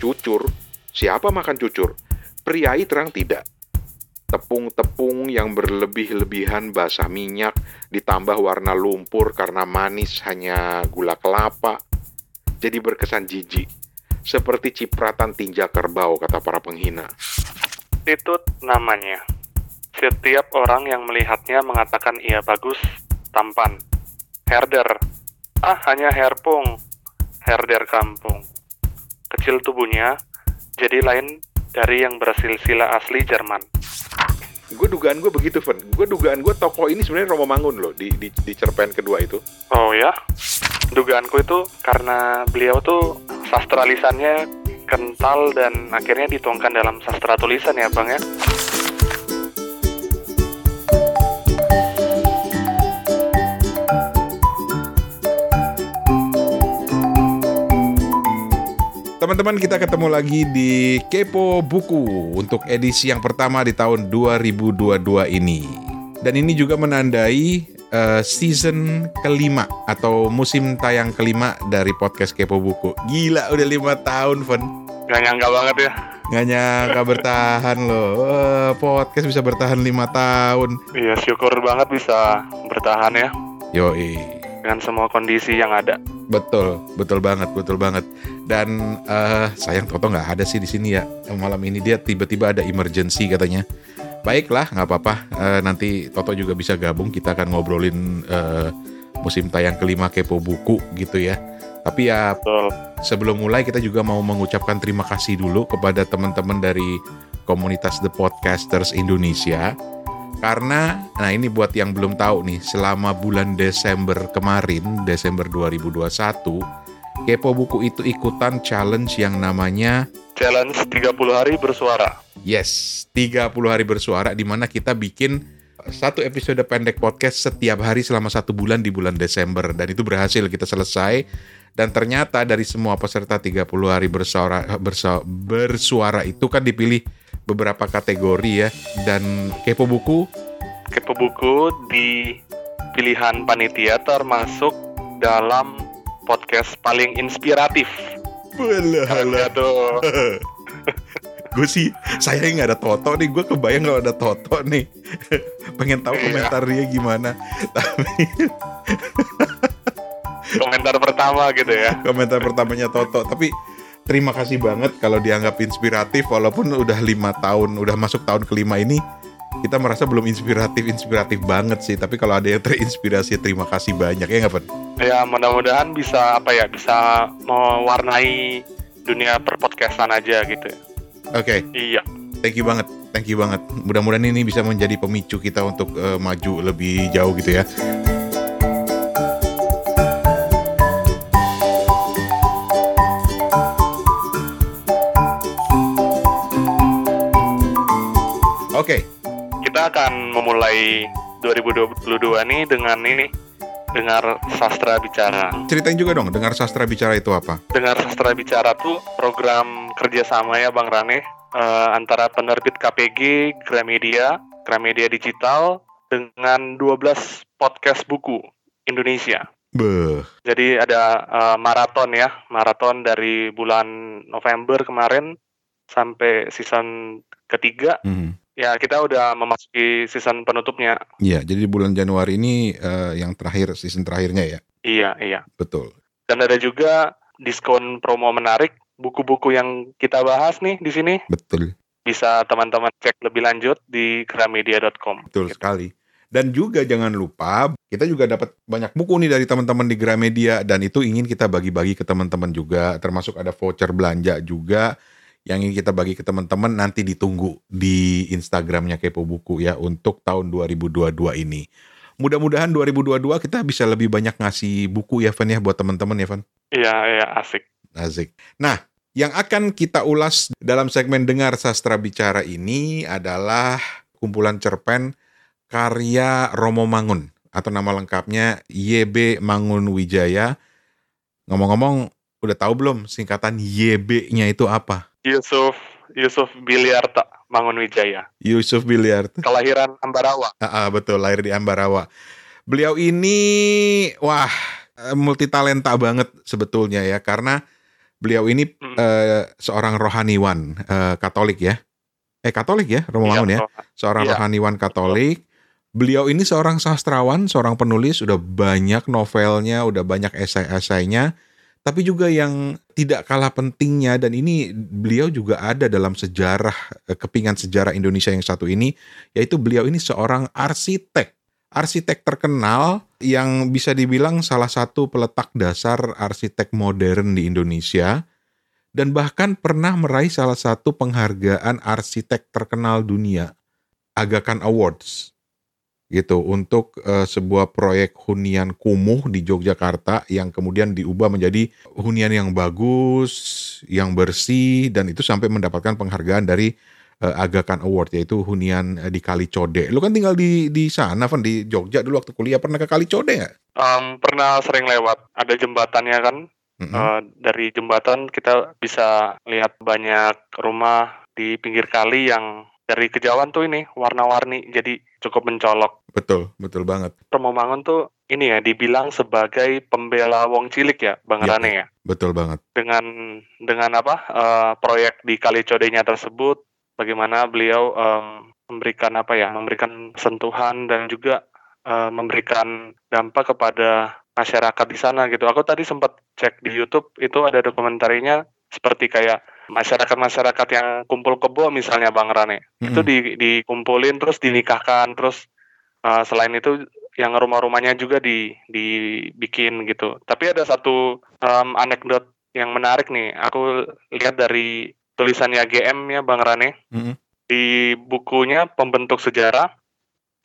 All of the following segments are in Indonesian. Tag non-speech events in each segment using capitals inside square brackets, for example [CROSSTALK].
cucur. Siapa makan cucur? Priai terang tidak. Tepung-tepung yang berlebih-lebihan basah minyak, ditambah warna lumpur karena manis hanya gula kelapa. Jadi berkesan jijik. Seperti cipratan tinja kerbau, kata para penghina. Itu namanya. Setiap orang yang melihatnya mengatakan ia bagus, tampan. Herder. Ah, hanya herpung. Herder kampung. Kecil tubuhnya, jadi lain dari yang bersilsilah asli Jerman. Gue dugaan gue begitu, Fen. Gue dugaan gue tokoh ini sebenarnya Romo Mangun loh di, di, di cerpen kedua itu. Oh ya? Dugaanku itu karena beliau tuh sastra lisannya kental dan akhirnya dituangkan dalam sastra tulisan ya bang ya. Teman-teman kita ketemu lagi di Kepo Buku untuk edisi yang pertama di tahun 2022 ini. Dan ini juga menandai uh, season kelima atau musim tayang kelima dari podcast Kepo Buku. Gila udah lima tahun, Van. Gak nyangka banget ya. Gak nyangka bertahan loh. Uh, podcast bisa bertahan lima tahun. Iya syukur banget bisa bertahan ya. Yoi dengan semua kondisi yang ada. Betul, betul banget, betul banget. Dan uh, sayang Toto nggak ada sih di sini ya malam ini dia tiba-tiba ada emergency katanya. Baiklah, nggak apa-apa. Uh, nanti Toto juga bisa gabung. Kita akan ngobrolin uh, musim tayang kelima Kepo Buku gitu ya. Tapi ya Betul. sebelum mulai kita juga mau mengucapkan terima kasih dulu kepada teman-teman dari komunitas The Podcasters Indonesia karena, nah ini buat yang belum tahu nih, selama bulan Desember kemarin, Desember 2021, Kepo Buku itu ikutan challenge yang namanya Challenge 30 hari bersuara. Yes, 30 hari bersuara di mana kita bikin satu episode pendek podcast setiap hari selama satu bulan di bulan Desember dan itu berhasil kita selesai dan ternyata dari semua peserta 30 hari bersuara bersuara, bersuara itu kan dipilih beberapa kategori ya. Dan kepo buku? Kepo buku di pilihan panitia termasuk dalam podcast paling inspiratif. Tuh. [LAUGHS] gue sih saya nggak ada Toto nih. Gue kebayang kalau ada Toto nih. [LAUGHS] Pengen tahu iya. komentar dia gimana. [LAUGHS] Tapi komentar pertama gitu ya. Komentar pertamanya Toto. Tapi terima kasih banget kalau dianggap inspiratif walaupun udah lima tahun udah masuk tahun kelima ini kita merasa belum inspiratif inspiratif banget sih tapi kalau ada yang terinspirasi terima kasih banyak ya nggak Pen? Ya mudah-mudahan bisa apa ya bisa mewarnai dunia perpodcastan aja gitu. Oke. Okay. Iya. Thank you banget, thank you banget. Mudah-mudahan ini bisa menjadi pemicu kita untuk uh, maju lebih jauh gitu ya. Oke. Okay. Kita akan memulai 2022 nih dengan ini dengar sastra bicara. Ceritain juga dong, dengar sastra bicara itu apa? Dengar sastra bicara tuh program kerjasama ya Bang Rane uh, antara penerbit KPG, Gramedia, Gramedia Digital dengan 12 podcast buku Indonesia. Beuh. Jadi ada uh, maraton ya, maraton dari bulan November kemarin sampai season ketiga. Mm -hmm Ya, kita udah memasuki season penutupnya. Iya, jadi bulan Januari ini uh, yang terakhir, season terakhirnya ya? Iya, iya. Betul. Dan ada juga diskon promo menarik, buku-buku yang kita bahas nih di sini. Betul. Bisa teman-teman cek lebih lanjut di gramedia.com. Betul gitu. sekali. Dan juga jangan lupa, kita juga dapat banyak buku nih dari teman-teman di Gramedia, dan itu ingin kita bagi-bagi ke teman-teman juga, termasuk ada voucher belanja juga, yang ingin kita bagi ke teman-teman nanti ditunggu di Instagramnya Kepo Buku ya untuk tahun 2022 ini. Mudah-mudahan 2022 kita bisa lebih banyak ngasih buku ya Van ya buat teman-teman ya Van. Iya, iya asik. Asik. Nah, yang akan kita ulas dalam segmen Dengar Sastra Bicara ini adalah kumpulan cerpen karya Romo Mangun atau nama lengkapnya YB Mangun Wijaya. Ngomong-ngomong, udah tahu belum singkatan YB-nya itu apa? Yusuf Yusuf Biliarta Mangunwijaya. Yusuf Biliarta. Kelahiran Ambarawa. Ah, betul, lahir di Ambarawa. Beliau ini wah multi talenta banget sebetulnya ya karena Beliau ini Mm. eh, seorang rohaniwan eh, Katolik ya. Eh Katolik ya, Romo Mangun ya. Iya, Seorang Iya. rohaniwan Katolik. Beliau ini seorang sastrawan, seorang penulis, udah banyak novelnya, udah banyak esai-esainya. Tapi juga yang tidak kalah pentingnya dan ini beliau juga ada dalam sejarah eh, kepingan sejarah Indonesia yang satu ini, yaitu beliau ini seorang arsitek. Arsitek terkenal yang bisa dibilang salah satu peletak dasar arsitek modern di Indonesia dan bahkan pernah meraih salah satu penghargaan arsitek terkenal dunia, Aga Khan Awards. Gitu untuk eh, sebuah proyek hunian kumuh di Yogyakarta yang kemudian diubah menjadi hunian yang bagus, yang bersih dan itu sampai mendapatkan penghargaan dari eh, Aga Khan Award yaitu hunian eh, di Kali Code. Lu kan tinggal di di sana, Van di Jogja dulu waktu kuliah pernah ke Kali Code nggak? Em, pernah sering lewat. Ada jembatannya kan. Mm-mm. Eh, dari jembatan kita bisa lihat banyak rumah di pinggir kali yang dari kejauhan tuh ini warna-warni jadi cukup mencolok. betul, betul banget. Romo Mangun tuh ini ya dibilang sebagai pembela wong cilik ya, Bang Iya, Rane ya. Betul banget. Dengan dengan apa eh, proyek di Kali Codenya tersebut, bagaimana beliau em, memberikan apa ya, memberikan sentuhan dan juga eh, memberikan dampak kepada masyarakat di sana gitu. Aku tadi sempat cek di YouTube itu ada dokumentarinya seperti kayak masyarakat-masyarakat yang kumpul kebo misalnya Bang Rane. Itu Mm-mm. di, dikumpulin terus dinikahkan terus uh, selain itu yang rumah-rumahnya juga di dibikin gitu. Tapi ada satu um, anekdot yang menarik nih. Aku lihat dari tulisannya GM ya Bang Rane. Mm-mm. di bukunya pembentuk sejarah.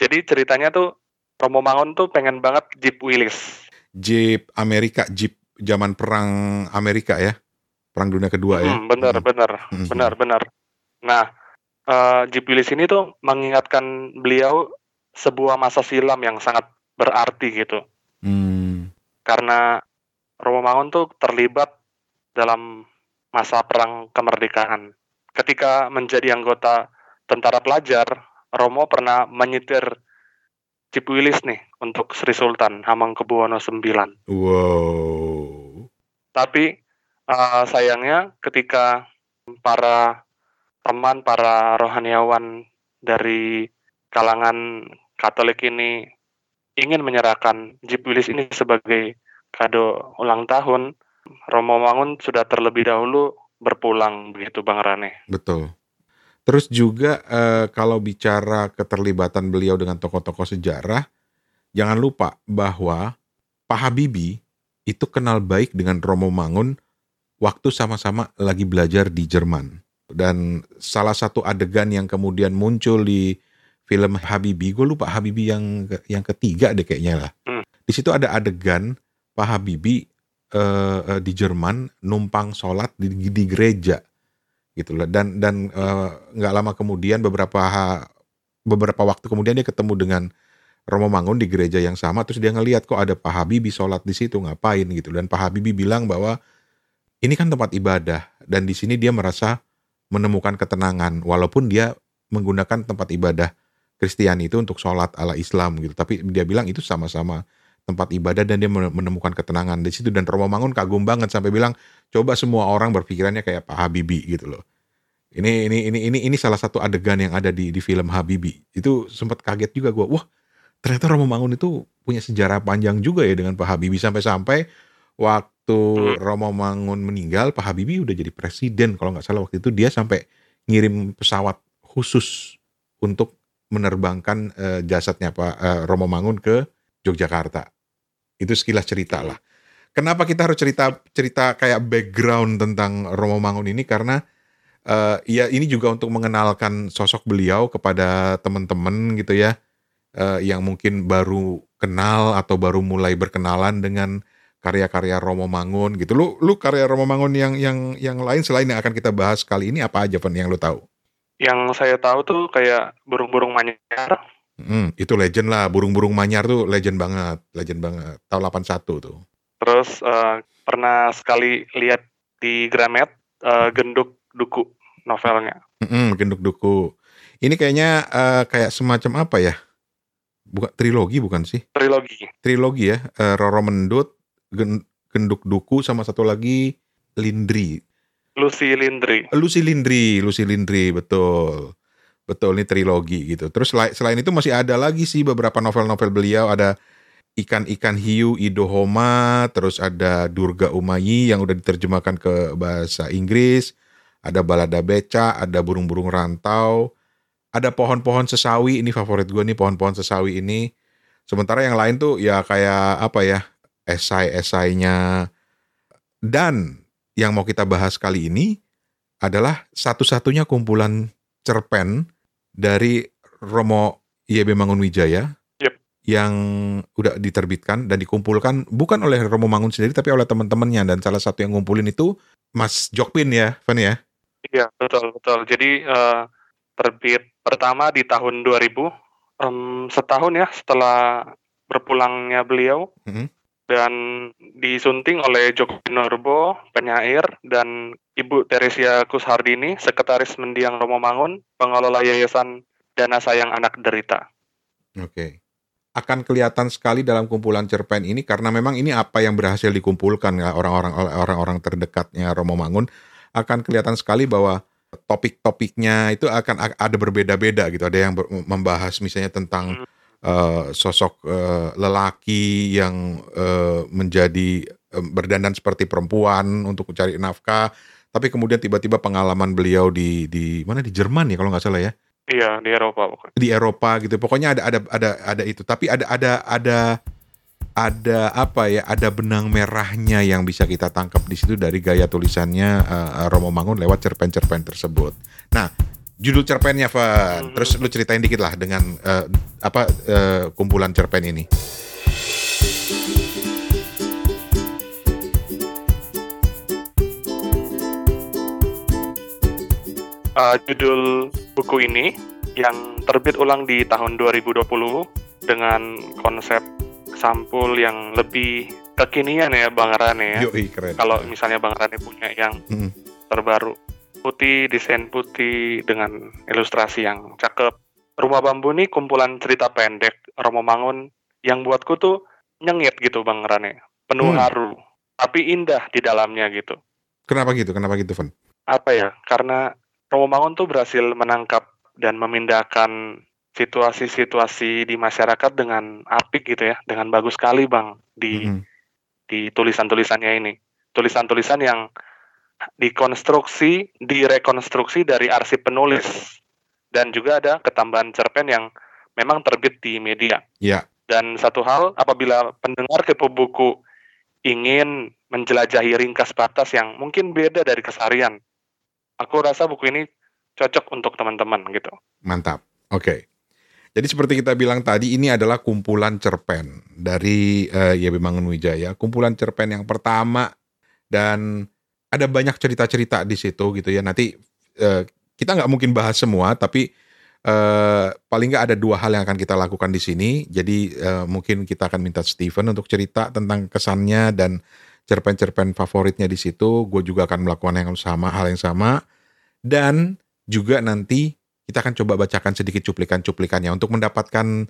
Jadi ceritanya tuh Romo Mangun tuh pengen banget Jeep Willys. Jeep Amerika, Jeep zaman perang Amerika ya, perang dunia kedua ya. Hmm, benar, benar, Mhm. benar, benar. Nah, Willys ini tuh mengingatkan beliau sebuah masa silam yang sangat berarti gitu. Hmm, Karena Romo Mangun tuh terlibat dalam masa perang kemerdekaan. Ketika menjadi anggota tentara pelajar, Romo pernah menyetir Willys nih untuk Sri Sultan Hamengkubuwono IX. wow. Tapi eh, sayangnya ketika para teman, para rohaniawan dari kalangan Katolik ini ingin menyerahkan Jeep Willys ini sebagai kado ulang tahun, Romo Mangun sudah terlebih dahulu berpulang begitu Bang Rane. Betul. Terus juga eh, kalau bicara keterlibatan beliau dengan tokoh-tokoh sejarah, jangan lupa bahwa Pak Habibie itu kenal baik dengan Romo Mangun waktu sama-sama lagi belajar di Jerman. Dan salah satu adegan yang kemudian muncul di film Habibie, gue lupa Habibie yang yang ketiga deh kayaknya lah. Hmm. Di situ ada adegan Pak Habibie eh, eh, di Jerman numpang sholat di, di gereja gitu loh dan dan eh, nggak lama kemudian beberapa beberapa waktu kemudian dia ketemu dengan Romo Mangun di gereja yang sama terus dia ngelihat kok ada Pak Habibie sholat di situ ngapain gitu dan Pak Habibie bilang bahwa ini kan tempat ibadah dan di sini dia merasa menemukan ketenangan walaupun dia menggunakan tempat ibadah Kristiani itu untuk sholat ala Islam gitu tapi dia bilang itu sama-sama tempat ibadah dan dia menemukan ketenangan di situ dan Romo Mangun kagum banget sampai bilang coba semua orang berpikirannya kayak Pak Habibie gitu loh. Ini ini ini ini ini salah satu adegan yang ada di di film Habibie. Itu sempat kaget juga gua. Wah, ternyata Romo Mangun itu punya sejarah panjang juga ya dengan Pak Habibie sampai-sampai waktu Romo Mangun meninggal, Pak Habibie udah jadi presiden kalau nggak salah waktu itu dia sampai ngirim pesawat khusus untuk menerbangkan eh, jasadnya Pak eh, Romo Mangun ke Yogyakarta. Itu sekilas cerita lah. Kenapa kita harus cerita cerita kayak background tentang Romo Mangun ini karena eh, ya ini juga untuk mengenalkan sosok beliau kepada teman-teman gitu ya eh, yang mungkin baru kenal atau baru mulai berkenalan dengan karya-karya Romo Mangun gitu. Lu lu karya Romo Mangun yang yang yang lain selain yang akan kita bahas kali ini apa aja Van yang lu tahu? Yang saya tahu tuh kayak burung-burung manyar, Hmm, itu legend lah. Burung-burung manyar tuh legend banget, legend banget. Tahun 81 tuh. terus eh, pernah sekali lihat di Gramet eh, Genduk Duku novelnya. Mm-mm, genduk duku. Ini kayaknya eh, kayak semacam apa ya? Bukan trilogi bukan sih? Trilogi. Trilogi ya. Eh, Roro Mendut, Genduk Duku sama satu lagi Lindri. Lucy Lindri. Lucy Lindri, Lucy Lindri, betul. Betul, ini trilogi gitu. Terus selain, itu masih ada lagi sih beberapa novel-novel beliau. Ada Ikan-Ikan Hiu Ido Homa, terus ada Durga Umayi yang udah diterjemahkan ke bahasa Inggris. Ada Balada Beca, ada Burung-Burung Rantau. Ada Pohon-Pohon Sesawi, ini favorit gue nih Pohon-Pohon Sesawi ini. Sementara yang lain tuh ya kayak apa ya, esai-esainya. Dan yang mau kita bahas kali ini adalah satu-satunya kumpulan cerpen dari Romo YB Mangunwijaya Yep. yang udah diterbitkan dan dikumpulkan bukan oleh Romo Mangun sendiri tapi oleh teman-temannya dan salah satu yang ngumpulin itu Mas Jokpin ya, Van ya. Iya, betul, betul. Jadi eh, terbit pertama di tahun 2000, em, setahun ya setelah berpulangnya beliau. Mhm. Dan disunting oleh Joko Norbo, penyair, dan Ibu Teresia Kushardini, Sekretaris Mendiang Romo Mangun, pengelola Yayasan Dana Sayang Anak Derita. Oke. Akan kelihatan sekali dalam kumpulan cerpen ini karena memang ini apa yang berhasil dikumpulkan ya orang-orang orang-orang terdekatnya Romo Mangun akan kelihatan sekali bahwa topik-topiknya itu akan ada berbeda-beda gitu. Ada yang membahas misalnya tentang eh, sosok eh, lelaki yang eh, menjadi eh, berdandan seperti perempuan untuk mencari nafkah, tapi kemudian tiba-tiba pengalaman beliau di di mana di Jerman ya kalau nggak salah ya Iya, di Eropa pokoknya. di Eropa gitu. Pokoknya ada ada ada ada itu. Tapi ada ada ada ada apa ya? Ada benang merahnya yang bisa kita tangkap di situ dari gaya tulisannya eh, Romo Mangun lewat cerpen-cerpen tersebut. Nah, judul cerpennya, Van. Mhm. Terus lu ceritain dikit lah dengan eh, apa eh, kumpulan cerpen ini. Eh, judul buku ini yang terbit ulang di tahun 2020 dengan konsep sampul yang lebih kekinian ya Bang Rane ya. Yoi, keren. Kalau misalnya Bang Rane punya yang Mhm. terbaru putih, desain putih dengan ilustrasi yang cakep. Rumah Bambu ini kumpulan cerita pendek Romo Mangun yang buatku tuh nyengit gitu Bang Rane. Penuh Hmm. haru, tapi indah di dalamnya gitu. Kenapa gitu? Kenapa gitu, Van? Apa ya? Karena Romo Mangun tuh berhasil menangkap dan memindahkan situasi-situasi di masyarakat dengan apik gitu ya, dengan bagus sekali Bang di Mhm. di tulisan-tulisannya ini. Tulisan-tulisan yang dikonstruksi, direkonstruksi dari arsip penulis. Dan juga ada ketambahan cerpen yang memang terbit di media. Ya. Dan satu hal, apabila pendengar kepo buku ingin menjelajahi ringkas batas yang mungkin beda dari keseharian, aku rasa buku ini cocok untuk teman-teman gitu. Mantap. Oke. Jadi seperti kita bilang tadi ini adalah kumpulan cerpen dari eh, YB Mangunwijaya, kumpulan cerpen yang pertama dan ada banyak cerita-cerita di situ gitu ya. Nanti eh, kita nggak mungkin bahas semua, tapi eh, paling nggak ada dua hal yang akan kita lakukan di sini. Jadi eh, mungkin kita akan minta Steven untuk cerita tentang kesannya dan cerpen-cerpen favoritnya di situ. Gue juga akan melakukan yang sama, hal yang sama. Dan juga nanti kita akan coba bacakan sedikit cuplikan-cuplikannya untuk mendapatkan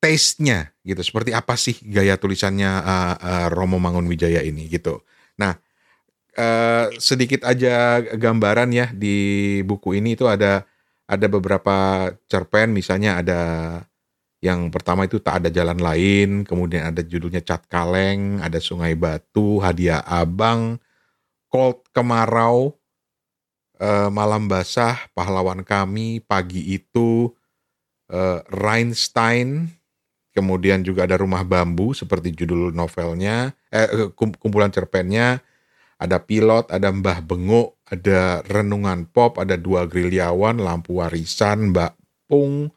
taste-nya gitu. Seperti apa sih gaya tulisannya uh, uh, Romo Mangunwijaya ini gitu. Nah, uh, sedikit aja gambaran ya di buku ini itu ada ada beberapa cerpen misalnya ada yang pertama itu tak ada jalan lain, kemudian ada judulnya Cat Kaleng, ada Sungai Batu, Hadiah Abang, Cold Kemarau, eh, Malam Basah, Pahlawan Kami, Pagi Itu, eh, Rhinestein, kemudian juga ada Rumah Bambu seperti judul novelnya, eh, eh, kum- kumpulan cerpennya, ada Pilot, ada Mbah Benguk, ada Renungan Pop, ada Dua Gerilyawan, Lampu Warisan, Mbak Pung,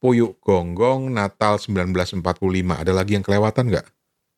Puyuk Gonggong, Natal 1945. Ada lagi yang kelewatan nggak?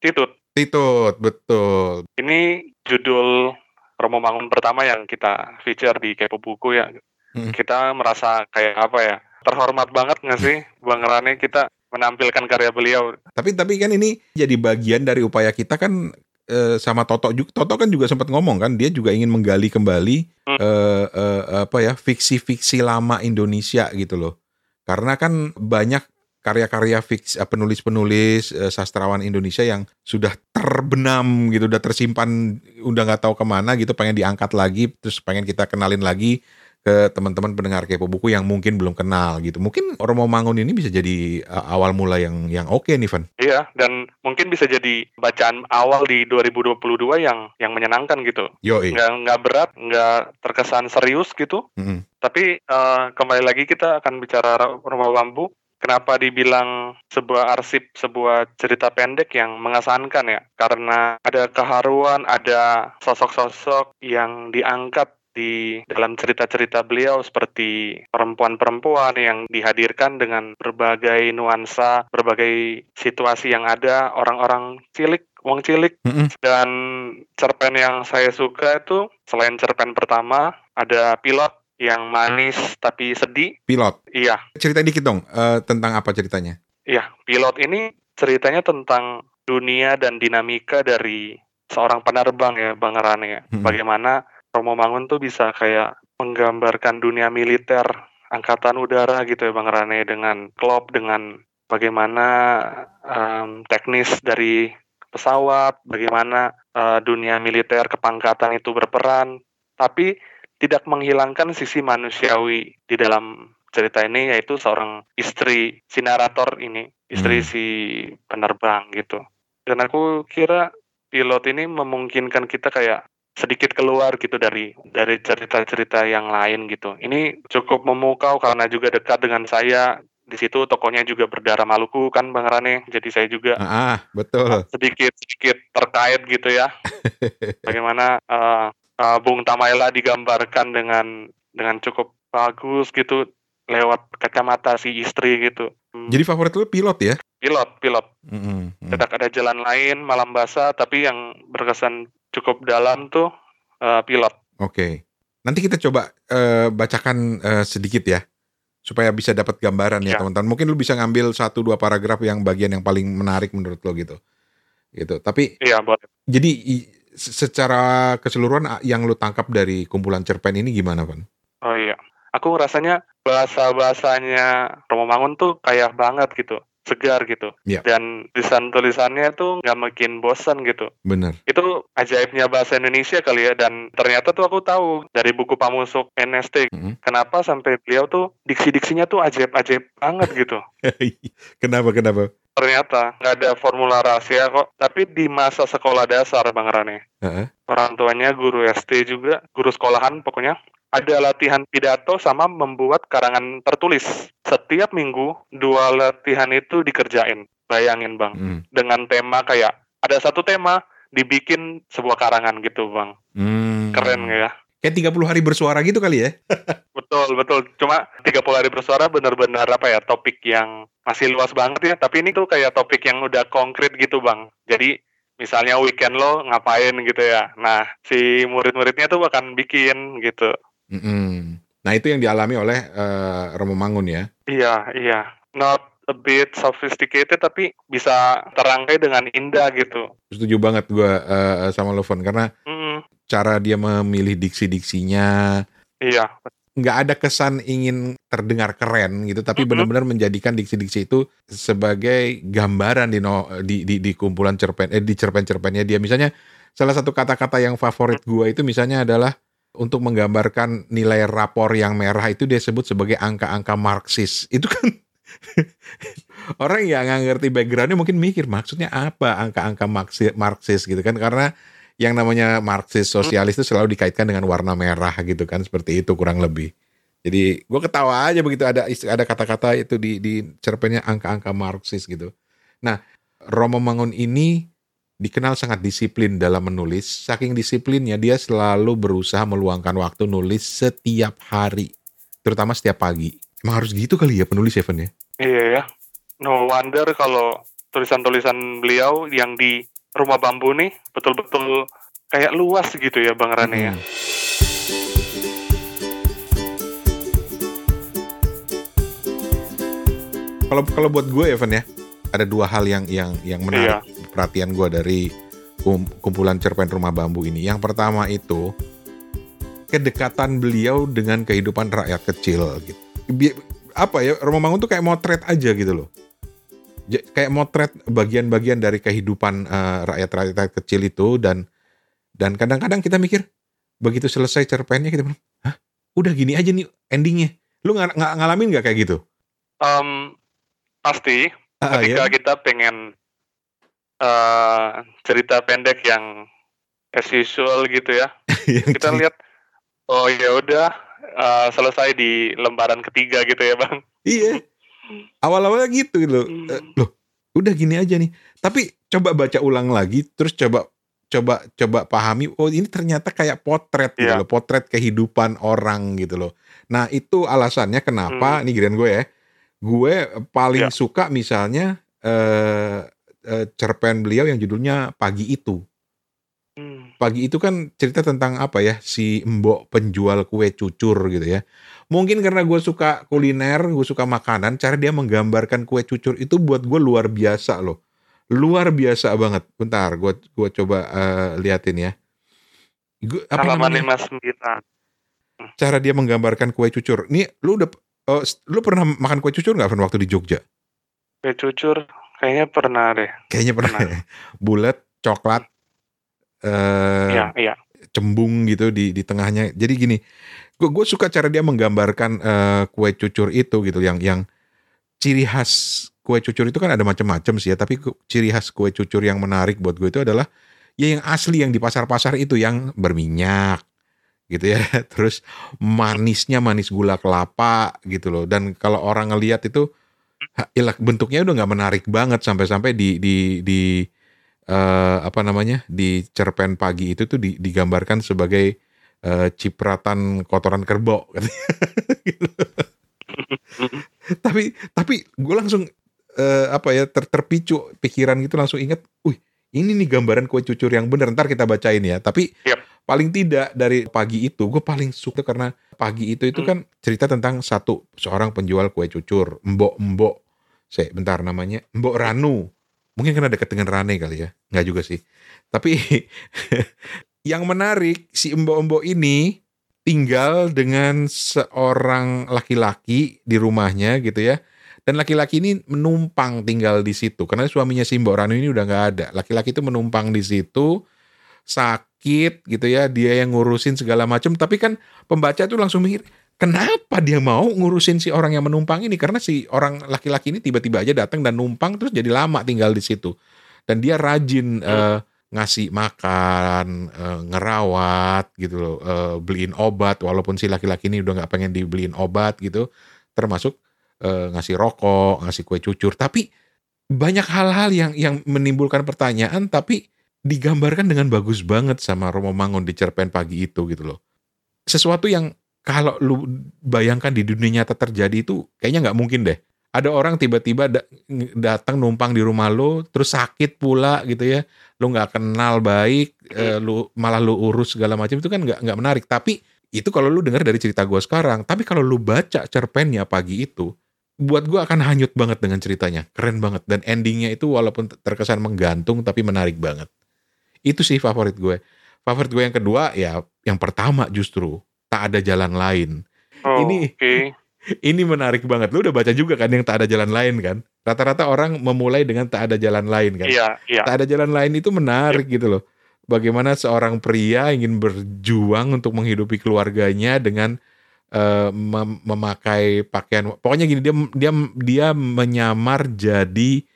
Titut, Titut, betul. ini judul Romo Mangun pertama yang kita feature di Kepo Buku ya. Hmm. Kita merasa kayak apa ya, terhormat banget nggak sih Bang Rane kita menampilkan karya beliau. Tapi tapi kan ini jadi bagian dari upaya kita kan eh, sama Toto juga. Toto kan juga sempat ngomong kan dia juga ingin menggali kembali Hmm. eh, eh, apa ya fiksi-fiksi lama Indonesia gitu loh. Karena kan banyak karya-karya fiksi penulis-penulis sastrawan Indonesia yang sudah terbenam gitu, udah tersimpan, udah nggak tahu ke mana gitu, pengen diangkat lagi, terus pengen kita kenalin lagi ke teman-teman pendengar kepo buku yang mungkin belum kenal gitu. Mungkin Romo Mangun ini bisa jadi uh, awal mula yang yang oke nih, Van. Iya, dan mungkin bisa jadi bacaan awal di 2022 yang yang menyenangkan gitu. Yo, Nggak nggak berat, nggak terkesan serius gitu. Mm-mm. Tapi eh, kembali lagi kita akan bicara Rumah Bambu. Kenapa dibilang sebuah arsip, sebuah cerita pendek yang mengesankan ya? Karena ada keharuan, ada sosok-sosok yang diangkat di dalam cerita-cerita beliau seperti perempuan-perempuan yang dihadirkan dengan berbagai nuansa, berbagai situasi yang ada, orang-orang cilik, wong cilik, Mm-mm. dan cerpen yang saya suka itu selain cerpen pertama ada pilot yang manis tapi sedih. Pilot. Iya, Cerita dikit dong eh, tentang apa ceritanya. iya. Pilot ini ceritanya tentang dunia dan dinamika dari seorang penerbang ya, Bang Rane ya. Hmm. Bagaimana Romo Mangun tuh bisa kayak menggambarkan dunia militer, angkatan udara gitu ya Bang Rane dengan klop dengan bagaimana em, teknis dari pesawat, bagaimana eh, dunia militer kepangkatan itu berperan, tapi tidak menghilangkan sisi manusiawi di dalam cerita ini yaitu seorang istri si narator ini, istri Hmm. si penerbang gitu. Dan aku kira pilot ini memungkinkan kita kayak sedikit keluar gitu dari dari cerita-cerita yang lain gitu. Ini cukup memukau karena juga dekat dengan saya. Di situ tokonya juga berdarah Maluku kan Bang Rane. Jadi saya juga Ah, betul. sedikit sedikit terkait gitu ya. [LAUGHS] Bagaimana eh, eh, Bung Tamaela digambarkan dengan dengan cukup bagus gitu lewat kacamata si istri gitu. Hmm, Jadi favorit lu pilot ya? pilot, pilot. Mm. Tidak ada jalan lain malam basah tapi yang berkesan cukup dalam tuh eh, pilot. Oke. Nanti kita coba eh, bacakan eh, sedikit ya. Supaya bisa dapat gambaran ya Ya. teman-teman. Mungkin lu bisa ngambil satu dua paragraf yang bagian yang paling menarik menurut lo gitu. Gitu. Tapi Iya, boleh. jadi secara keseluruhan yang lu tangkap dari kumpulan cerpen ini gimana, Van? Oh iya. Aku rasanya bahasa-bahasanya Romo Mangun tuh kayak banget gitu. Segar gitu. Iya. Dan tulisan-tulisannya tuh nggak makin bosan gitu. Bener. itu ajaibnya bahasa Indonesia kali ya dan ternyata tuh aku tahu dari buku Pamusuk NST Mhm. kenapa sampai beliau tuh diksi-diksinya tuh ajaib-ajaib banget gitu [LAUGHS] kenapa kenapa? ternyata nggak ada formula rahasia kok tapi di masa sekolah dasar Bang Rane Heeh. orang tuanya guru SD juga guru sekolahan pokoknya ada latihan pidato sama membuat karangan tertulis. Setiap minggu dua latihan itu dikerjain. Bayangin Bang. Mm. dengan tema kayak ada satu tema dibikin sebuah karangan gitu bang. Hmm. keren ya? Kayak 30 hari bersuara gitu kali ya? [LAUGHS] betul betul. Cuma 30 hari bersuara benar-benar apa ya topik yang masih luas banget ya. Tapi ini tuh kayak topik yang udah konkret gitu bang. Jadi misalnya weekend lo ngapain gitu ya. Nah si murid-muridnya tuh akan bikin gitu Mm-mm. Nah itu yang dialami oleh eh, Romo Mangun ya. iya iya not a bit sophisticated tapi bisa terangkai dengan indah gitu Setuju banget gua eh, sama lo, Von, karena Mm, cara dia memilih diksi-diksinya iya nggak ada kesan ingin terdengar keren gitu, tapi Mhm. benar-benar menjadikan diksi-diksi itu sebagai gambaran di, no- di, di, di kumpulan cerpen, eh, di cerpen-cerpennya dia. Misalnya salah satu kata-kata yang favorit gua itu misalnya adalah untuk menggambarkan nilai rapor yang merah itu dia sebut sebagai angka-angka Marxis. Itu kan [LAUGHS] orang yang nggak ngerti backgroundnya mungkin mikir maksudnya apa angka-angka Marxi- Marxis gitu kan karena yang namanya Marxis sosialis itu selalu dikaitkan dengan warna merah gitu kan seperti itu kurang lebih. Jadi gue ketawa aja begitu ada ada kata-kata itu di di cerpennya angka-angka Marxis gitu. Nah, Romo Mangun ini dikenal sangat disiplin dalam menulis. Saking disiplinnya dia selalu berusaha meluangkan waktu nulis setiap hari, terutama setiap pagi. Emang harus gitu kali ya penulis Evan ya? Iya ya. No wonder kalau tulisan-tulisan beliau yang di rumah bambu nih betul-betul kayak luas gitu ya Bang Rane ya. Mm. Kalau kalau buat gue Evan ya, ada dua hal yang yang yang menarik perhatian gue dari kum- kumpulan cerpen Rumah Bambu ini. Yang pertama itu kedekatan beliau dengan kehidupan rakyat kecil gitu. Apa ya, Rumah Bangun tuh kayak motret aja gitu loh. J- kayak motret bagian-bagian dari kehidupan eh, rakyat-rakyat kecil itu dan dan kadang-kadang kita mikir begitu selesai cerpennya kita bilang, hah, udah gini aja nih endingnya. Lu nggak nggak ngalamin nggak kayak gitu? Em, pasti Ah, ketika ya? kita pengen eh, cerita pendek yang as usual gitu ya, [LAUGHS] Yang kita lihat oh ya udah eh, selesai di lembaran ketiga gitu ya bang. Iya. Awal-awalnya gitu loh. Hmm. Eh, loh, udah gini aja nih. Tapi coba baca ulang lagi, terus coba coba coba pahami. Oh ini ternyata kayak potret gitu Iya. loh, potret kehidupan orang gitu loh. Nah itu alasannya kenapa, ini giliran gue ya. Gue paling Iya. suka misalnya eh, eh, cerpen beliau yang judulnya Pagi Itu. Hmm. Pagi itu kan cerita tentang apa ya si mbok penjual kue cucur gitu ya. Mungkin karena gue suka kuliner, gue suka makanan, cara dia menggambarkan kue cucur itu buat gue luar biasa loh. Luar biasa banget. Bentar, gue gua coba eh, liatin ya. Gua, apa Halaman namanya? 59. Cara dia menggambarkan kue cucur. Nih, lu udah s- lu pernah makan kue cucur nggak waktu di Jogja? Kue cucur kayaknya pernah deh. Kayaknya pernah. Pernah. ya. Bulat, coklat, eh, Iya, iya. cembung gitu di di tengahnya. Jadi gini, gue gue suka cara dia menggambarkan eh, kue cucur itu gitu, yang yang ciri khas kue cucur itu kan ada macam-macam sih ya, tapi ciri khas kue cucur yang menarik buat gue itu adalah ya yang asli yang di pasar-pasar itu yang berminyak gitu ya, [LAUGHS] terus manisnya manis gula kelapa gitu loh. Dan kalau orang ngelihat itu ha, ilah, bentuknya udah nggak menarik banget sampai-sampai di di di eh, apa namanya di cerpen pagi itu tuh di- digambarkan sebagai eh, cipratan kotoran kerbau [LAUGHS] Gitu. tapi tapi gue langsung eh, apa ya ter- terpicu pikiran gitu langsung ingat, wih ini nih gambaran kue cucur yang bener ntar kita bacain ya. Tapi Yap. Paling tidak dari pagi itu gue paling suka karena pagi itu itu Hmm. kan cerita tentang satu seorang penjual kue cucur, mbok mbok. Saya bentar namanya Mbok Ranu. Mungkin karena dekat dengan Rane kali ya. Nggak juga sih. Tapi [LAUGHS] yang menarik si mbok-mbok ini tinggal dengan seorang laki-laki di rumahnya gitu ya. Dan laki-laki ini menumpang tinggal di situ karena suaminya si Mbok Ranu ini udah nggak ada. Laki-laki itu menumpang di situ sakit gitu ya, dia yang ngurusin segala macam. Tapi kan pembaca tuh langsung mikir, kenapa dia mau ngurusin si orang yang menumpang ini? Karena si orang laki-laki ini tiba-tiba aja datang dan numpang terus jadi lama tinggal di situ. Dan dia rajin eh, ngasih makan, eh, ngerawat gitu loh, eh, beliin obat walaupun si laki-laki ini udah nggak pengen dibeliin obat gitu, termasuk eh, ngasih rokok, ngasih kue cucur. Tapi banyak hal-hal yang yang menimbulkan pertanyaan tapi digambarkan dengan bagus banget sama Romo Mangun di cerpen pagi itu gitu loh. Sesuatu yang kalau lu bayangkan di dunia nyata terjadi itu kayaknya nggak mungkin deh. Ada orang tiba-tiba da- datang numpang di rumah lu terus sakit pula gitu ya. Lu nggak kenal baik, eh, lu malah lu urus segala macam itu kan nggak nggak menarik. Tapi itu kalau lu dengar dari cerita gua sekarang. Tapi kalau lu baca cerpennya pagi itu, buat gua akan hanyut banget dengan ceritanya. Keren banget dan endingnya itu walaupun terkesan menggantung tapi menarik banget. Itu sih favorit gue. Favorit gue yang kedua ya yang pertama justru tak ada jalan lain. Oh, Ini- Oke. [LAUGHS] Ini menarik banget. Lu udah baca juga kan yang tak ada jalan lain kan? Rata-rata orang memulai dengan tak ada jalan lain kan? Iya, iya. Tak ada jalan lain itu menarik gitu loh. Bagaimana seorang pria ingin berjuang untuk menghidupi keluarganya dengan eh, mem- memakai pakaian. Pokoknya gini dia dia dia menyamar jadi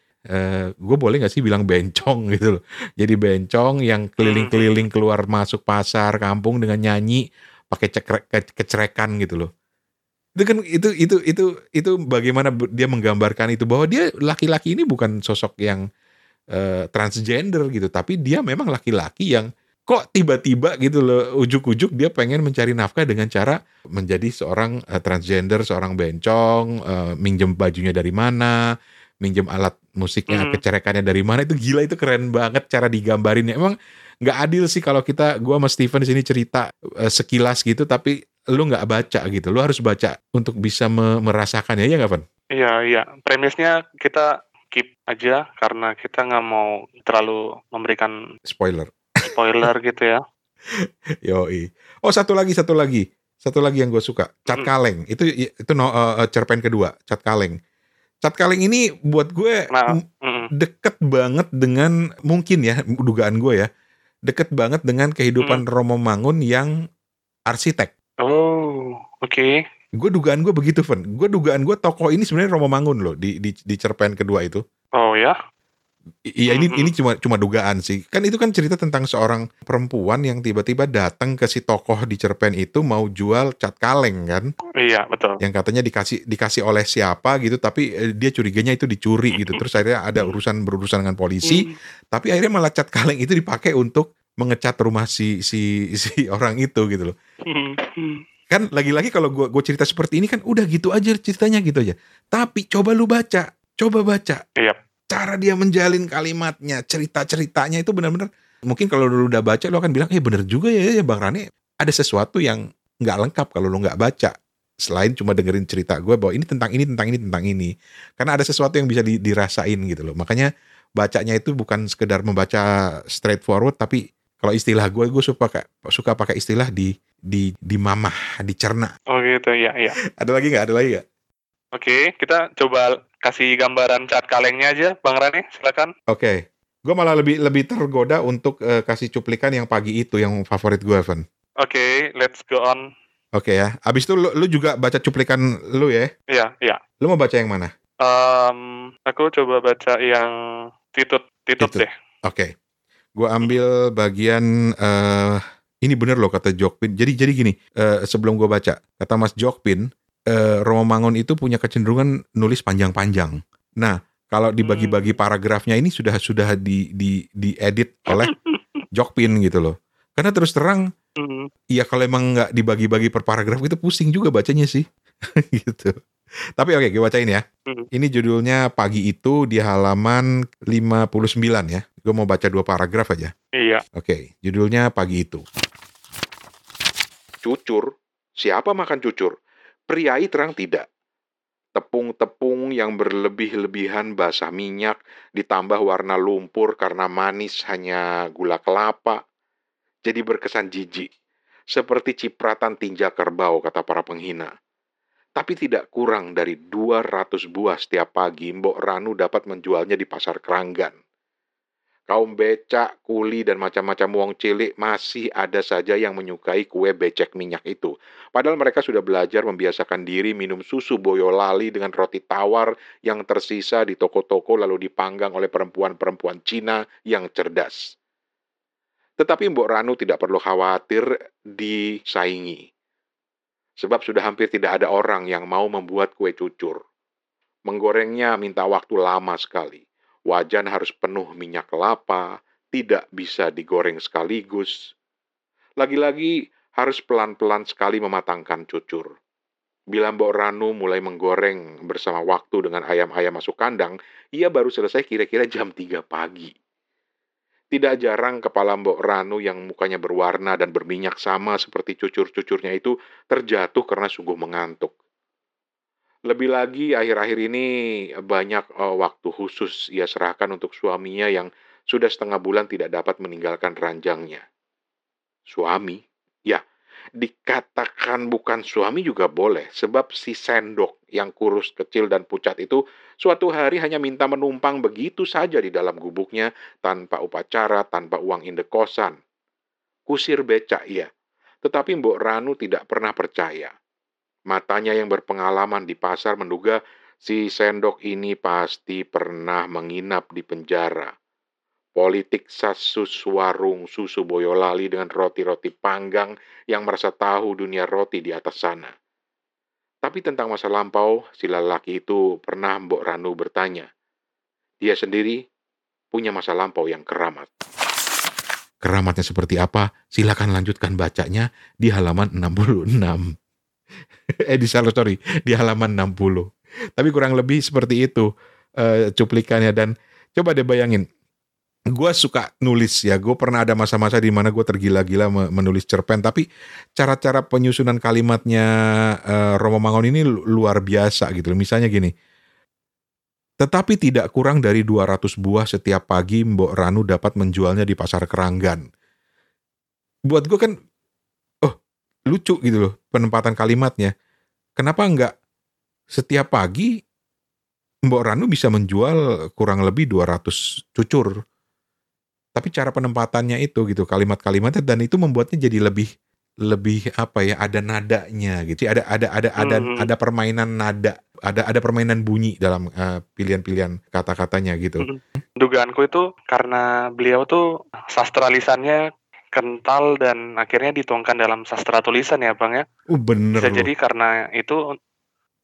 gue boleh nggak sih bilang bencong [LAUGHS] gitu loh. Jadi bencong yang keliling-keliling keluar masuk pasar kampung dengan nyanyi pakai cekrek ke- kecerekan gitu loh. Itu kan itu itu itu itu bagaimana dia menggambarkan itu bahwa dia laki-laki ini bukan sosok yang eh, transgender gitu, tapi dia memang laki-laki yang kok tiba-tiba gitu loh ujuk-ujuk dia pengen mencari nafkah dengan cara menjadi seorang eh, transgender, seorang bencong, eh, minjem bajunya dari mana, minjem alat musiknya, Hmm. kecerekannya dari mana itu gila itu keren banget cara digambarinnya. Emang nggak adil sih kalau kita gua sama Steven di sini cerita eh, sekilas gitu tapi lu nggak baca gitu. Lu harus baca untuk bisa me- merasakannya ya nggak Van? Iya, iya. Premisnya kita keep aja karena kita nggak mau terlalu memberikan Spoiler. spoiler [LAUGHS] gitu ya. Yoi. Oh satu lagi, satu lagi, satu lagi yang gue suka, Cat Hmm. Kaleng. Itu itu no, eh, cerpen kedua, Cat Kaleng. Cat kaleng ini buat gue Nah, mm, deket banget dengan mungkin ya dugaan gue ya deket banget dengan kehidupan Romo Mangun yang arsitek. oh, oke. Gue dugaan gue begitu, Fen. Gue dugaan gue tokoh ini sebenarnya Romo Mangun loh di di, di cerpen kedua itu. Oh ya, Iya ini ini cuma cuma dugaan sih. Kan itu kan cerita tentang seorang perempuan yang tiba-tiba datang ke si tokoh di cerpen itu mau jual cat kaleng kan, iya betul. yang katanya dikasih dikasih oleh siapa gitu, tapi eh, dia curiganya itu dicuri gitu. Terus akhirnya ada urusan berurusan dengan polisi, tapi akhirnya malah cat kaleng itu dipakai untuk mengecat rumah si si si [LAUGHS] orang itu gitu loh. Kan lagi-lagi kalau gua gua cerita seperti ini kan udah gitu aja ceritanya gitu aja. Tapi coba lu baca, coba baca Iya. Cara dia menjalin kalimatnya, cerita-ceritanya itu benar-benar mungkin kalau lu udah baca lu akan bilang, "Eh bener juga ya, ya Bang Rane, ada sesuatu yang nggak lengkap kalau lu nggak baca." Selain cuma dengerin cerita gue bahwa ini tentang ini, tentang ini, tentang ini. Karena ada sesuatu yang bisa di- dirasain gitu loh. Makanya bacanya itu bukan sekedar membaca straightforward tapi kalau istilah gue gue suka pakai suka pakai istilah di di di mamah, dicerna. Oh gitu, iya iya. Ada lagi nggak? Ada lagi nggak? Oke, kita coba kasih gambaran cat kalengnya aja, Bang Rane, silakan. Oke. Gue malah lebih lebih tergoda untuk eh, kasih cuplikan yang pagi itu yang favorit gue, Evan. Oke, let's go on. Oke ya. Abis itu lu, lu juga baca cuplikan lu ya. Iya, iya. Lu mau baca yang mana? Em, aku coba baca yang titut, titut, Titut. deh. Oke. Gue ambil bagian eh ini bener loh kata Jokpin. Jadi jadi gini, eh, sebelum gue baca, kata Mas Jokpin, eh, Romo Mangun itu punya kecenderungan nulis panjang-panjang. Nah, kalau dibagi-bagi paragrafnya ini sudah sudah di di diedit oleh Jokpin gitu loh. Karena terus terang Hmm, Iya kalau emang nggak dibagi-bagi per paragraf itu pusing juga bacanya sih [LAUGHS] gitu. Tapi oke gue bacain ya. Hmm. Ini judulnya pagi itu di halaman 59 ya. Gue mau baca dua paragraf aja. iya. Oke, judulnya pagi itu. Cucur, siapa makan cucur? Priai terang tidak. Tepung-tepung yang berlebih-lebihan basah minyak ditambah warna lumpur karena manis hanya gula kelapa. Jadi berkesan jijik. Seperti cipratan tinja kerbau kata para penghina. Tapi tidak kurang dari 200 buah setiap pagi Mbok Ranu dapat menjualnya di pasar Keranggan kaum becak, kuli, dan macam-macam wong cilik masih ada saja yang menyukai kue becek minyak itu. Padahal mereka sudah belajar membiasakan diri minum susu boyolali dengan roti tawar yang tersisa di toko-toko lalu dipanggang oleh perempuan-perempuan Cina yang cerdas. Tetapi Mbok Ranu tidak perlu khawatir disaingi. Sebab sudah hampir tidak ada orang yang mau membuat kue cucur. Menggorengnya minta waktu lama sekali. Wajan harus penuh minyak kelapa, tidak bisa digoreng sekaligus. Lagi-lagi harus pelan-pelan sekali mematangkan cucur. Bila Mbok Ranu mulai menggoreng bersama waktu dengan ayam-ayam masuk kandang, ia baru selesai kira-kira jam 3 pagi. Tidak jarang kepala Mbok Ranu yang mukanya berwarna dan berminyak sama seperti cucur-cucurnya itu terjatuh karena sungguh mengantuk. Lebih lagi akhir-akhir ini banyak eh, waktu khusus ia serahkan untuk suaminya yang sudah setengah bulan tidak dapat meninggalkan ranjangnya. Suami? Ya, dikatakan bukan suami juga boleh, sebab si sendok yang kurus, kecil, dan pucat itu suatu hari hanya minta menumpang begitu saja di dalam gubuknya tanpa upacara, tanpa uang indekosan. Kusir becak ia, tetapi Mbok Ranu tidak pernah percaya. Matanya yang berpengalaman di pasar menduga si sendok ini pasti pernah menginap di penjara. Politik sasus warung susu boyolali dengan roti-roti panggang yang merasa tahu dunia roti di atas sana. Tapi tentang masa lampau, si lelaki itu pernah Mbok Ranu bertanya. Dia sendiri punya masa lampau yang keramat. Keramatnya seperti apa? Silakan lanjutkan bacanya di halaman 66 [LAUGHS] eh di salah sorry di halaman 60 tapi kurang lebih seperti itu eh, cuplikannya. Dan coba deh bayangin gue suka nulis ya. Gue pernah ada masa-masa di mana gue tergila-gila me- menulis cerpen. Tapi cara-cara penyusunan kalimatnya eh, Romo Mangun ini lu- luar biasa gitu misalnya gini tetapi tidak kurang dari 200 buah setiap pagi Mbok Ranu dapat menjualnya di pasar Keranggan. Buat gue kan lucu gitu loh penempatan kalimatnya. Kenapa enggak setiap pagi Mbok Ranu bisa menjual kurang lebih 200 cucur. Tapi cara penempatannya itu gitu, kalimat-kalimatnya dan itu membuatnya jadi lebih lebih apa ya, ada nadanya gitu. Ada ada ada ada Mhm. ada permainan nada, ada ada permainan bunyi dalam eh, pilihan-pilihan kata-katanya gitu. Mhm. Dugaanku itu karena beliau tuh sastra lisannya kental dan akhirnya dituangkan dalam sastra tulisan ya Bang ya. Uh bener Bisa loh. jadi karena itu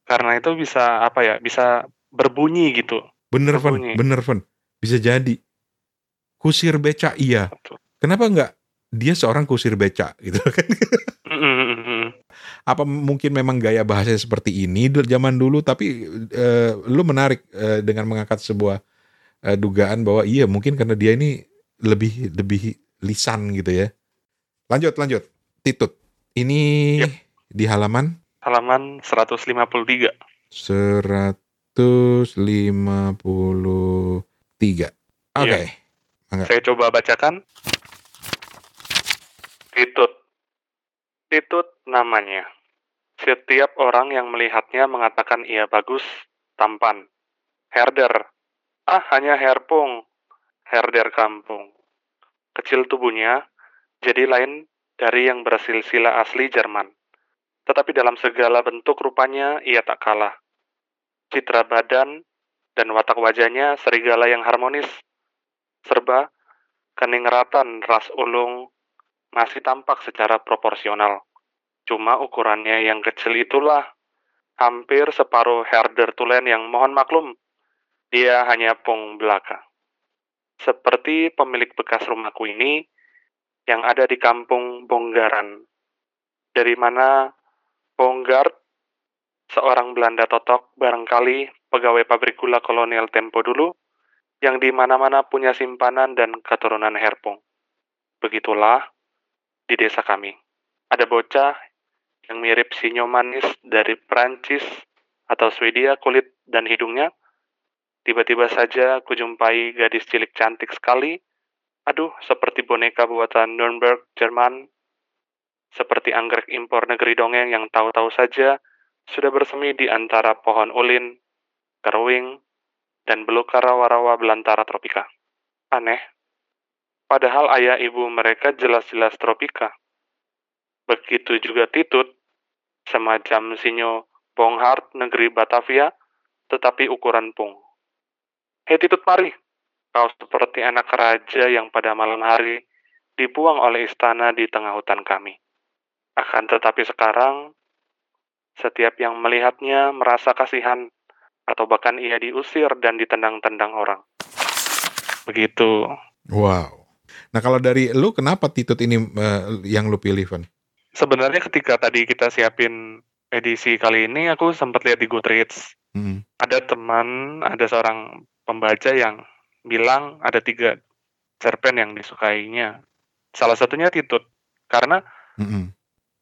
karena itu bisa apa ya, bisa berbunyi gitu. Bener berbunyi. bener Van. Bisa jadi. Kusir beca iya. Betul. Kenapa nggak dia seorang kusir beca gitu [LAUGHS] kan? Mhm, mhm, mhm. apa mungkin memang gaya bahasanya seperti ini zaman dulu tapi eh, lu menarik eh, dengan mengangkat sebuah eh, dugaan bahwa iya mungkin karena dia ini lebih lebih lisan gitu ya. Lanjut lanjut. Titut. Ini Yep. di halaman Halaman 153. 153. Oke. Iya. Saya coba bacakan. Titut. Titut namanya. Setiap orang yang melihatnya mengatakan ia bagus, tampan. Herder. Ah, hanya herpung. Herder kampung. Kecil tubuhnya, jadi lain dari yang bersilsilah asli Jerman. Tetapi dalam segala bentuk rupanya ia tak kalah. Citra badan dan watak wajahnya serigala yang harmonis serba keningratan ras ulung masih tampak secara proporsional. Cuma ukurannya yang kecil itulah hampir separuh herder tulen yang mohon maklum, dia hanya pung belaka. Seperti pemilik bekas rumahku ini yang ada di kampung Bonggaran, dari mana Bonggard, seorang Belanda totok barangkali pegawai pabrik gula kolonial tempo dulu, yang di mana-mana punya simpanan dan keturunan herpung. Begitulah di desa kami. Ada bocah yang mirip sinyo manis dari Prancis atau Swedia kulit dan hidungnya. Tiba-tiba saja kujumpai gadis cilik cantik sekali. Aduh, seperti boneka buatan Nuremberg, Jerman. Seperti anggrek impor negeri dongeng yang tahu-tahu saja sudah bersemi di antara pohon ulin, keruing, dan belukar rawa-rawa belantara tropika. Aneh. Padahal ayah ibu mereka jelas-jelas tropika. Begitu juga Titut, semacam sinyo Bonghart negeri Batavia, tetapi ukuran pung. Titut mari, kau seperti anak raja yang pada malam hari dibuang oleh istana di tengah hutan kami. Akan tetapi sekarang, setiap yang melihatnya merasa kasihan atau bahkan ia diusir dan ditendang-tendang orang. Begitu. Wow. Nah kalau dari lu kenapa Titut ini eh, yang lu pilih Van? Sebenarnya ketika tadi kita siapin edisi kali ini, aku sempat lihat di Goodreads. Hmm. Ada teman, ada seorang pembaca yang bilang ada tiga cerpen yang disukainya. Salah satunya Titut. Karena Mm-mm.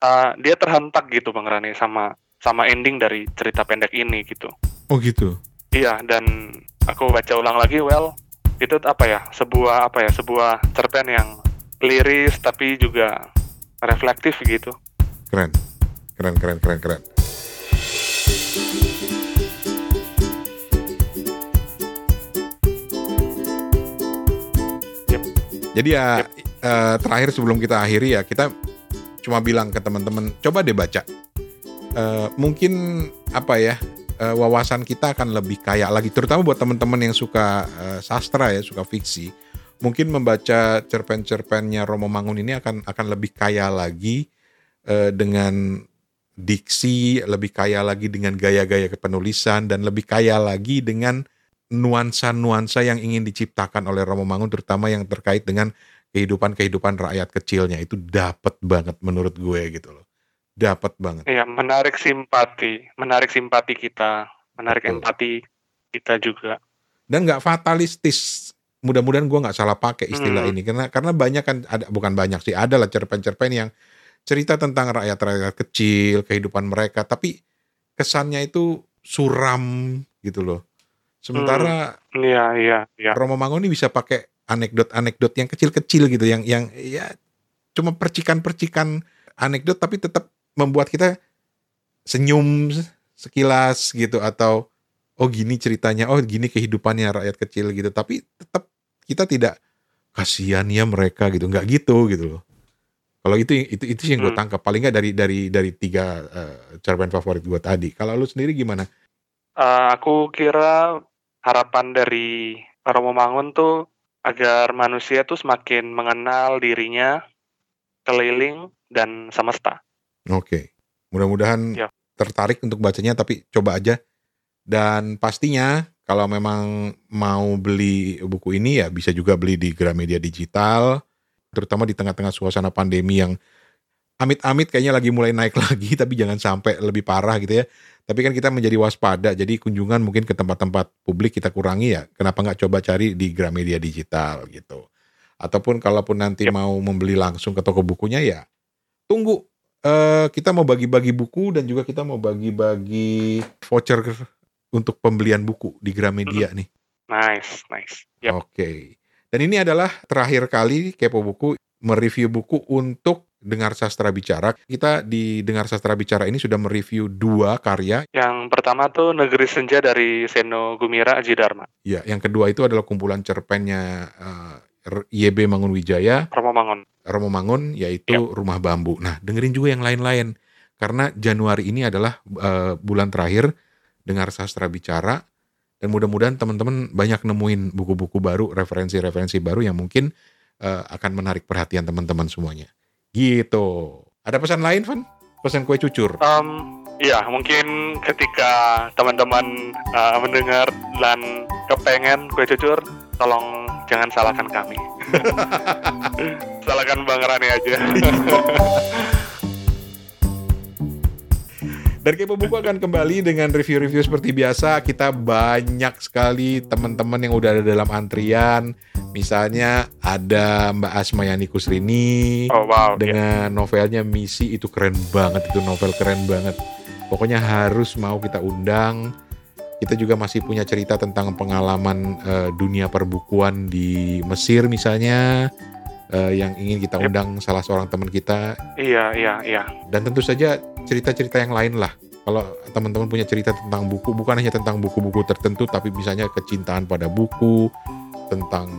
uh, dia terhentak gitu Bang Rani sama sama ending dari cerita pendek ini gitu. Oh gitu. Iya, dan aku baca ulang lagi, well, itu apa ya? Sebuah apa ya? Sebuah cerpen yang liris tapi juga reflektif gitu. Keren. Keren keren keren keren. Jadi ya eh, terakhir sebelum kita akhiri ya kita cuma bilang ke teman-teman coba deh baca. Eh, mungkin apa ya eh, wawasan kita akan lebih kaya lagi terutama buat teman-teman yang suka eh, sastra ya suka fiksi. Mungkin membaca cerpen-cerpennya Romo Mangun ini akan akan lebih kaya lagi eh, dengan diksi, lebih kaya lagi dengan gaya-gaya kepenulisan dan lebih kaya lagi dengan nuansa-nuansa yang ingin diciptakan oleh Romo Mangun terutama yang terkait dengan kehidupan-kehidupan rakyat kecilnya itu dapat banget menurut gue gitu loh. Dapat banget. Iya, menarik simpati, menarik simpati kita, menarik Betul. empati kita juga. Dan nggak fatalistis. Mudah-mudahan gue nggak salah pakai istilah Hmm. ini karena karena banyak kan ada bukan banyak sih ada lah cerpen-cerpen yang cerita tentang rakyat-rakyat kecil kehidupan mereka tapi kesannya itu suram gitu loh. Sementara Iya, iya, iya. Romo Mangun ini bisa pakai anekdot-anekdot yang kecil-kecil gitu yang yang ya cuma percikan-percikan anekdot tapi tetap membuat kita senyum sekilas gitu atau oh gini ceritanya, oh gini kehidupannya rakyat kecil gitu. Tapi tetap kita tidak kasihan ya mereka gitu, nggak gitu gitu loh. Kalau itu itu itu sih yang gue Hmm. tangkap paling nggak dari dari dari tiga eh, cerpen favorit gue tadi. Kalau lu sendiri gimana? Eh, aku kira harapan dari Romo Mangun tuh agar manusia tuh semakin mengenal dirinya, keliling, dan semesta. Oke, mudah-mudahan Ya. tertarik untuk bacanya, tapi coba aja. Dan pastinya kalau memang mau beli buku ini ya bisa juga beli di Gramedia Digital, terutama di tengah-tengah suasana pandemi yang amit-amit kayaknya lagi mulai naik [LAUGHS] lagi, tapi jangan sampai lebih parah gitu ya. Tapi kan kita menjadi waspada, jadi kunjungan mungkin ke tempat-tempat publik kita kurangi ya. Kenapa nggak coba cari di Gramedia Digital gitu. Ataupun kalaupun nanti Yap. mau membeli langsung ke toko bukunya ya tunggu eh kita mau bagi-bagi buku dan juga kita mau bagi-bagi voucher untuk pembelian buku di Gramedia nih. Nice, nice. Yap. Oke. Dan ini adalah terakhir kali Kepo Buku mereview buku untuk Dengar Sastra Bicara. Kita di Dengar Sastra Bicara ini sudah mereview dua karya. Yang pertama tuh Negeri Senja dari Seno Gumira Aji Dharma. Ya, yang kedua itu adalah kumpulan cerpennya eh, R- YB Mangunwijaya, Romo Mangun. Romo Mangun, yaitu Rumah Bambu. Nah, dengerin juga yang lain-lain. Karena Januari ini adalah eh, bulan terakhir Dengar Sastra Bicara. Dan mudah-mudahan teman-teman banyak nemuin buku-buku baru, referensi-referensi baru yang mungkin eh, akan menarik perhatian teman-teman semuanya. Gitu. Ada pesan lain, Van? Pesan kue cucur. Em, ya, mungkin ketika teman-teman eh, mendengar dan kepengen kue cucur, tolong jangan salahkan kami. [LAUGHS] salahkan Bang Rani aja. [LAUGHS] Dan Kepo Buku akan kembali dengan review-review seperti biasa. Kita banyak sekali teman-teman yang udah ada dalam antrian. Misalnya ada Mbak Asmayani Kusrini oh wow. dengan novelnya Misi itu keren banget itu novel keren banget. Pokoknya harus mau kita undang. Kita juga masih punya cerita tentang pengalaman eh, dunia perbukuan di Mesir misalnya eh, yang ingin kita Yep. undang salah seorang teman kita Iya, iya, iya. dan tentu saja cerita-cerita yang lain lah. Kalau teman-teman punya cerita tentang buku, bukan hanya tentang buku-buku tertentu, tapi misalnya kecintaan pada buku, tentang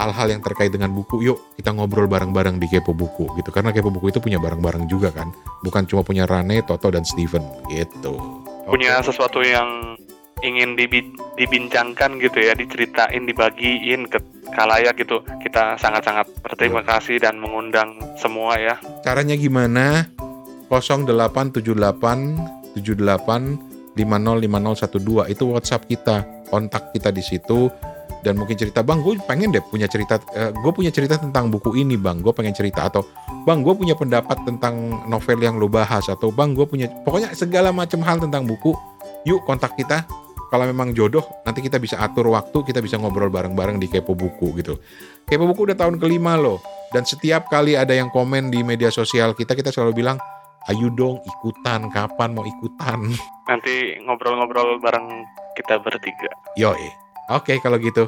hal-hal yang terkait dengan buku, yuk kita ngobrol bareng-bareng di Kepo Buku gitu. Karena Kepo Buku itu punya bareng-bareng juga kan, bukan cuma punya Rane, Toto dan Steven gitu. Punya sesuatu yang ingin dibi- dibincangkan gitu ya, diceritain, dibagiin ke kalayak gitu. Kita sangat-sangat berterima kasih dan mengundang semua ya. Caranya gimana? 0878 78 505012 itu WhatsApp kita. Kontak kita di situ. Dan mungkin cerita bang gue pengen deh punya cerita gue punya cerita tentang buku ini bang. Gue pengen cerita. Atau bang gue punya pendapat tentang novel yang lo bahas. Atau bang gue punya pokoknya segala macam hal tentang buku. Yuk kontak kita. Kalau memang jodoh nanti kita bisa atur waktu kita bisa ngobrol bareng-bareng di Kepo Buku gitu. Kepo Buku udah tahun kelima loh. Dan setiap kali ada yang komen di media sosial kita kita selalu bilang ayo dong ikutan kapan mau ikutan [LAUGHS] Nanti ngobrol-ngobrol bareng kita bertiga. Yoi. Oke kalau gitu.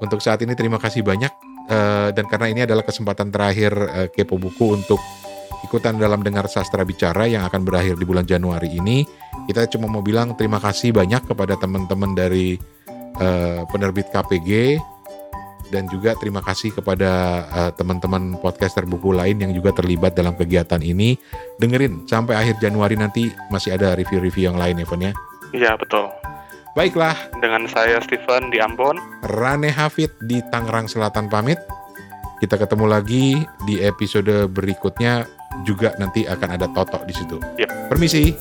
Untuk saat ini terima kasih banyak Eh, dan karena ini adalah kesempatan terakhir eh, Kepo Buku untuk ikutan dalam dengar sastra bicara yang akan berakhir di bulan Januari ini. Kita cuma mau bilang terima kasih banyak kepada teman-teman dari eh, penerbit KPG dan juga terima kasih kepada eh, teman-teman podcaster buku lain yang juga terlibat dalam kegiatan ini. Dengerin sampai akhir Januari nanti masih ada review-review yang lain Evan ya. Iya, betul. Baiklah, Dengan saya Steven di Ambon. Rane Hafid di Tangerang Selatan pamit. Kita ketemu lagi di episode berikutnya juga nanti akan ada Toto di situ. Yap. Permisi.